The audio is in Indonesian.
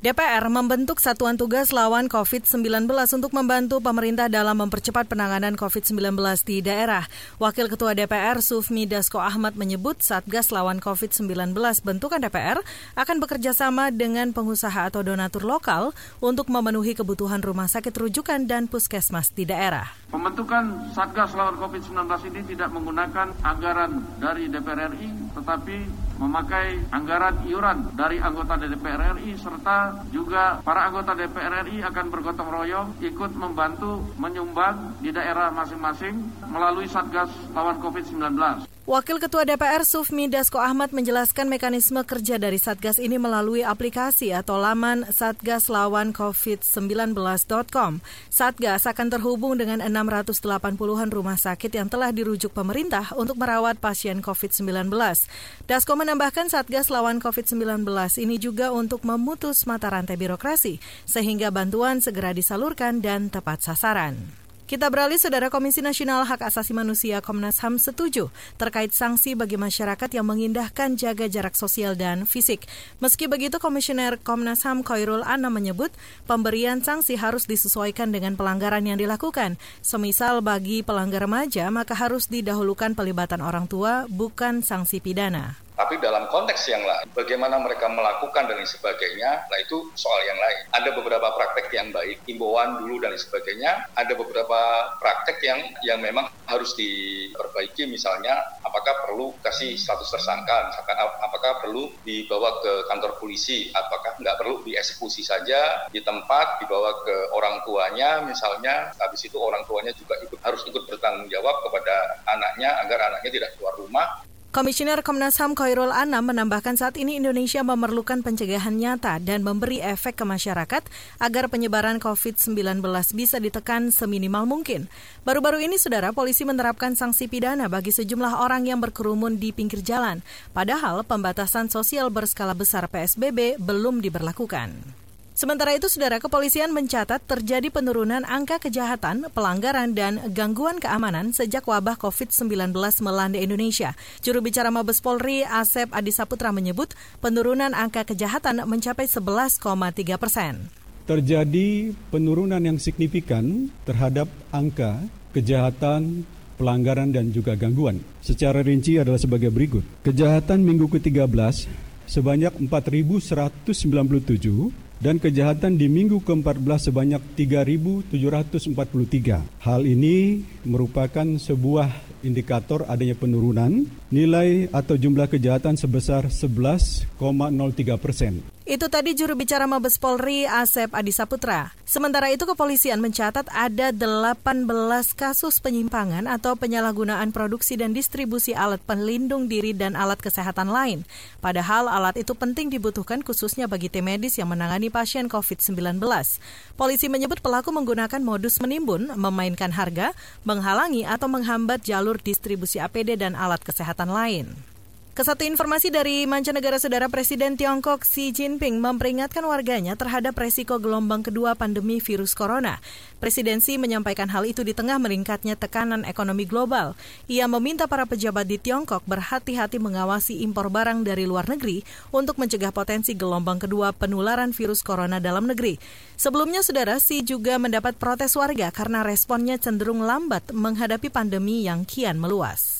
DPR membentuk satuan tugas lawan COVID-19 untuk membantu pemerintah dalam mempercepat penanganan COVID-19 di daerah. Wakil Ketua DPR Sufmi Dasko Ahmad menyebut Satgas lawan COVID-19 bentukan DPR akan bekerja sama dengan pengusaha atau donatur lokal untuk memenuhi kebutuhan rumah sakit rujukan dan puskesmas di daerah. Pembentukan Satgas lawan COVID-19 ini tidak menggunakan anggaran dari DPR RI, tetapi memakai anggaran iuran dari anggota DPR RI serta juga para anggota DPR RI akan bergotong royong ikut membantu menyumbang di daerah masing-masing melalui Satgas lawan COVID-19. Wakil Ketua DPR Sufmi Dasko Ahmad menjelaskan mekanisme kerja dari Satgas ini melalui aplikasi atau laman satgaslawancovid19.com. Satgas akan terhubung dengan 680-an rumah sakit yang telah dirujuk pemerintah untuk merawat pasien COVID-19. Dasko menambahkan Satgas lawan COVID-19 ini juga untuk memutus mata rantai birokrasi, sehingga bantuan segera disalurkan dan tepat sasaran. Kita beralih, Saudara Komisi Nasional Hak Asasi Manusia Komnas HAM setuju terkait sanksi bagi masyarakat yang mengindahkan jaga jarak sosial dan fisik. Meski begitu, Komisioner Komnas HAM Koirul Anna menyebut pemberian sanksi harus disesuaikan dengan pelanggaran yang dilakukan. Semisal bagi pelanggar remaja, maka harus didahulukan pelibatan orang tua, bukan sanksi pidana. Tapi dalam konteks yang lain, bagaimana mereka melakukan dan sebagainya, nah itu soal yang lain. Ada beberapa praktek yang baik, imbauan dulu dan sebagainya. Ada beberapa praktek yang yang memang harus diperbaiki, misalnya apakah perlu kasih status tersangka, misalkan apakah perlu dibawa ke kantor polisi, apakah nggak perlu dieksekusi saja di tempat, dibawa ke orang tuanya, misalnya, habis itu orang tuanya juga ikut, harus ikut bertanggung jawab kepada anaknya agar anaknya tidak keluar rumah Komisioner Komnas HAM Khairul Anam menambahkan saat ini Indonesia memerlukan pencegahan nyata dan memberi efek ke masyarakat agar penyebaran COVID-19 bisa ditekan seminimal mungkin. Baru-baru ini, saudara, polisi menerapkan sanksi pidana bagi sejumlah orang yang berkerumun di pinggir jalan, padahal pembatasan sosial berskala besar PSBB belum diberlakukan. Sementara itu, saudara kepolisian mencatat terjadi penurunan angka kejahatan, pelanggaran, dan gangguan keamanan sejak wabah COVID-19 melanda Indonesia. Juru bicara Mabes Polri, Asep Adisaputra menyebut penurunan angka kejahatan mencapai 11,3 persen. Terjadi penurunan yang signifikan terhadap angka kejahatan, pelanggaran, dan juga gangguan. Secara rinci adalah sebagai berikut. Kejahatan minggu ke-13 sebanyak 4.197 dan kejahatan di minggu ke-14 sebanyak 3.743. Hal ini merupakan sebuah indikator adanya penurunan nilai atau jumlah kejahatan sebesar 11,03 persen. Itu tadi juru bicara Mabes Polri Asep Adi Saputra. Sementara itu kepolisian mencatat ada 18 kasus penyimpangan atau penyalahgunaan produksi dan distribusi alat pelindung diri dan alat kesehatan lain. Padahal alat itu penting dibutuhkan khususnya bagi tim medis yang menangani pasien COVID-19. Polisi menyebut pelaku menggunakan modus menimbun, memainkan harga, menghalangi atau menghambat jalur distribusi APD dan alat kesehatan lain. Kesatu informasi dari mancanegara saudara Presiden Tiongkok Xi Jinping memperingatkan warganya terhadap resiko gelombang kedua pandemi virus corona. Presiden Xi menyampaikan hal itu di tengah meningkatnya tekanan ekonomi global. Ia meminta para pejabat di Tiongkok berhati-hati mengawasi impor barang dari luar negeri untuk mencegah potensi gelombang kedua penularan virus corona dalam negeri. Sebelumnya, saudara Xi juga mendapat protes warga karena responnya cenderung lambat menghadapi pandemi yang kian meluas.